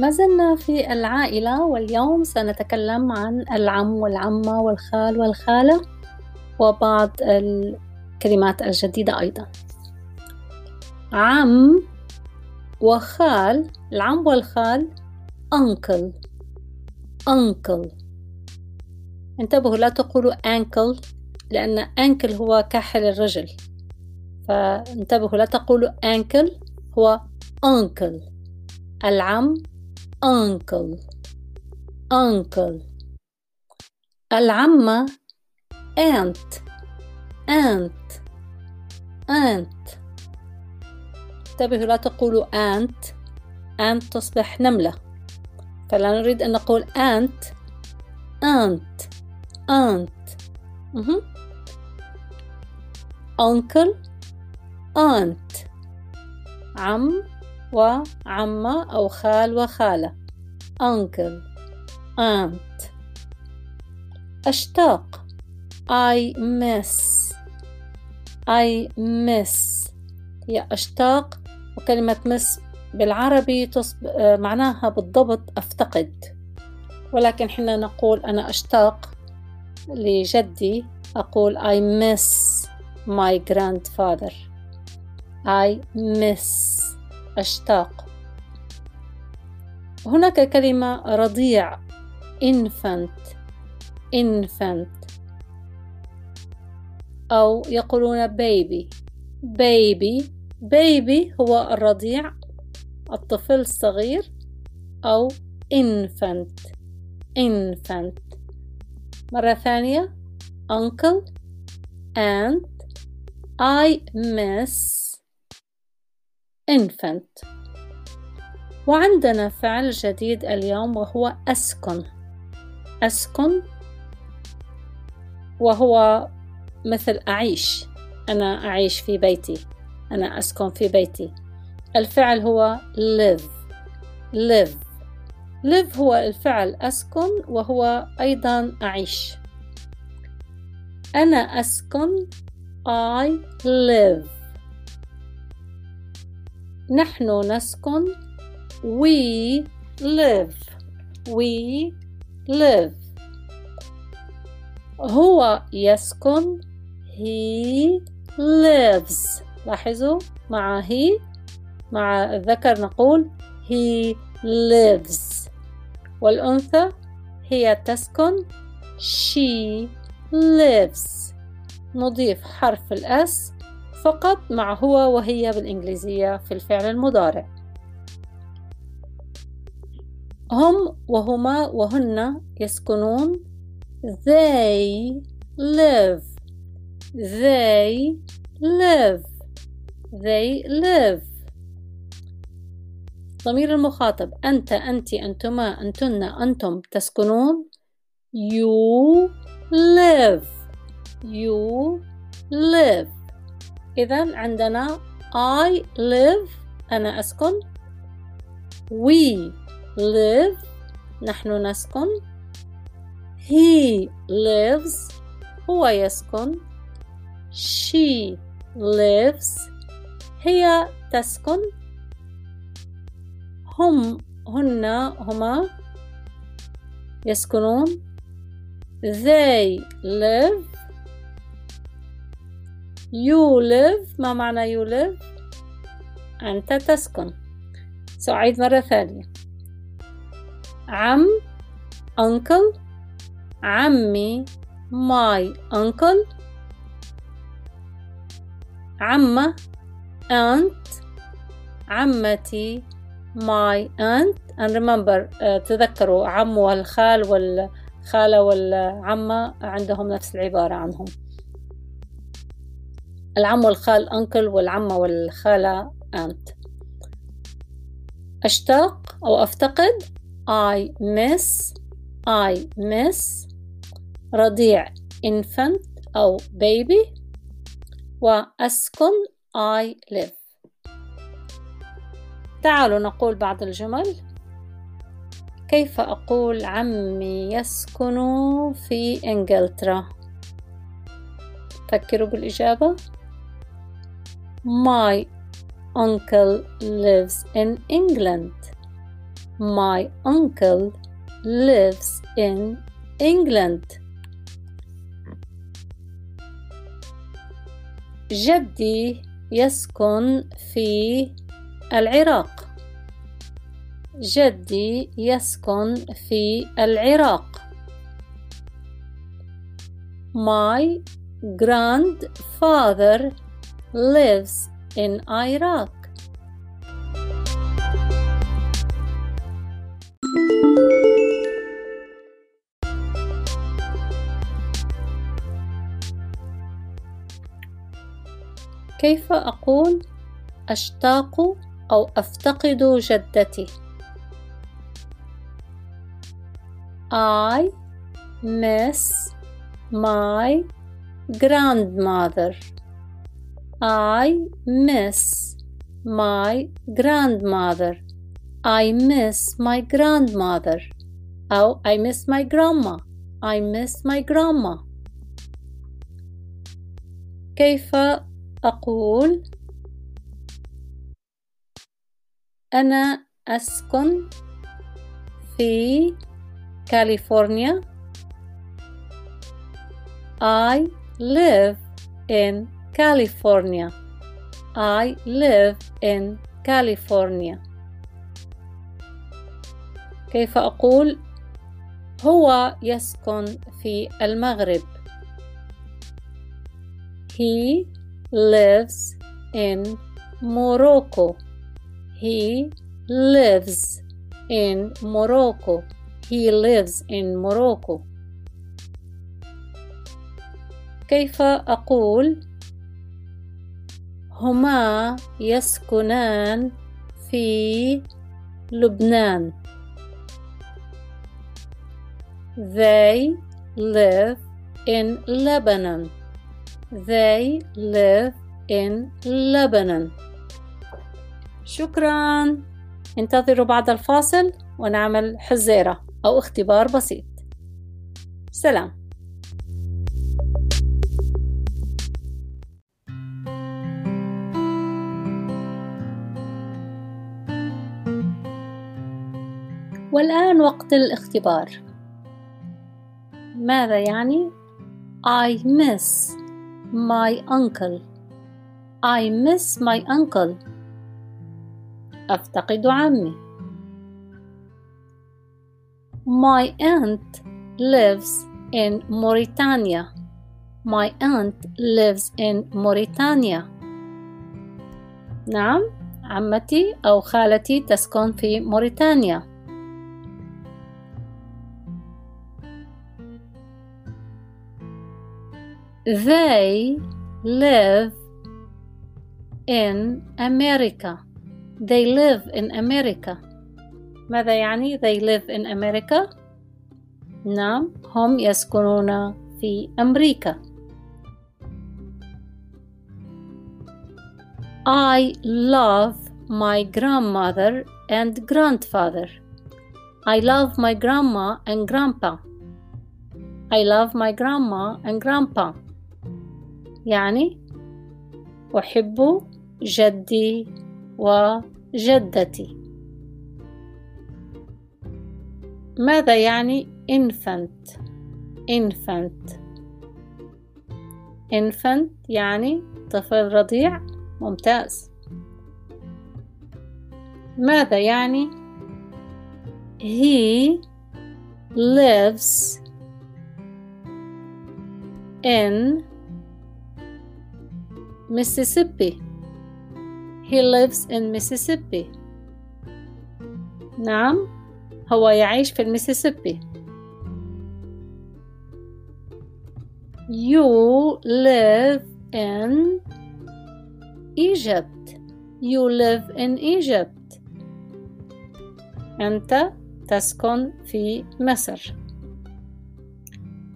ما زلنا في العائلة واليوم سنتكلم عن العم والعمة والخال والخالة وبعض الكلمات الجديدة أيضا. عم وخال العم والخال uncle uncle. انتبهوا لا تقولوا ankle لأن ankle هو كاحل الرجل. فانتبهوا لا تقولوا ankle هو uncle. العم uncle uncle العمة aunt aunt aunt انتبهوا لا تقولوا aunt aunt تصبح نملة فلا نريد أن نقول aunt aunt aunt uncle aunt عم وعمة أو خال وخالة. uncle aunt. أشتاق I miss. I miss. هي أشتاق وكلمة miss بالعربي تصب... معناها بالضبط أفتقد. ولكن حنا نقول أنا أشتاق لجدي أقول I miss my grandfather. I miss. أشتاق. هناك كلمة رضيع. infant infant أو يقولون baby baby baby هو الرضيع الطفل الصغير. أو infant infant مرة ثانية. uncle and I miss. Infant. وعندنا فعل جديد اليوم وهو أسكن. أسكن وهو مثل أعيش. أنا أعيش في بيتي. أنا أسكن في بيتي. الفعل هو live. live. live هو الفعل أسكن وهو أيضا أعيش. أنا أسكن. I live. نحن نسكن. We live. We live. هو يسكن. He lives. لاحظوا؟ مع he. مع الذكر نقول he lives. والأنثى هي تسكن. She lives. نضيف حرف الأس فقط مع هو وهي بالإنجليزية في الفعل المضارع. هم وهما وهن يسكنون. They live. They live. They live. ضمير المخاطب. أنت أنت أنتما أنتن أنتم تسكنون. You live. You إذا عندنا I live أنا أسكن. We live نحن نسكن. He lives هو يسكن. She lives هي تسكن. هم هن هما يسكنون. They live you live ما معنى you live? أنت تسكن. سأعيد مرة ثانية. عم uncle. عمي my uncle. عمة aunt. عمتي my aunt. And remember uh, تذكروا عم والخال والخالة والعمة عندهم نفس العبارة عنهم. العم والخال أنكل والعمة والخالة أنت أشتاق أو أفتقد؟ I miss I miss. رضيع infant أو baby وأسكن I live. تعالوا نقول بعض الجمل. كيف أقول عمي يسكن في إنجلترا؟ فكروا بالإجابة. My uncle lives in England. My uncle lives in England. جدي يسكن في العراق. جدي يسكن في العراق. My grandfather lives in Iraq. كيف أقول أشتاق أو أفتقد جدتي؟ I miss my grandmother. I miss my grandmother. I miss my grandmother. أو I miss my grandma. I miss my grandma. كيف أقول أنا أسكن في كاليفورنيا I live in California. I live in California. كيف أقول هو يسكن في المغرب He lives in Morocco. He lives in Morocco. He lives in Morocco. كيف أقول هما يسكنان في لبنان They live in Lebanon. They live in Lebanon. شكرا انتظروا بعد الفاصل ونعمل حزيرة أو اختبار بسيط سلام والآن وقت الاختبار ماذا يعني I miss my uncle I miss my uncle أفتقد عمي My aunt lives in Mauritania My aunt lives in Mauritania نعم عمتي أو خالتي تسكن في موريتانيا They live in America. They live in America. ماذا يعني they live in America? نعم هم يسكنون في أمريكا. I love my grandmother and grandfather. I love my grandma and grandpa. I love my grandma and grandpa. يعني أحب جدي وجدتي. ماذا يعني infant infant. infant يعني طفل رضيع ممتاز. ماذا يعني؟ he lives in Mississippi. He lives in Mississippi. نعم هو يعيش في الميسيسيبي You live in Egypt. You live in Egypt. أنت تسكن في مصر.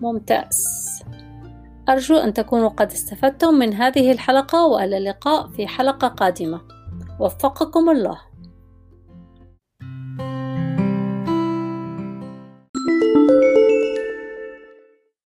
ممتاز. أرجو أن تكونوا قد استفدتم من هذه الحلقة وإلى اللقاء في حلقة قادمة. وفقكم الله.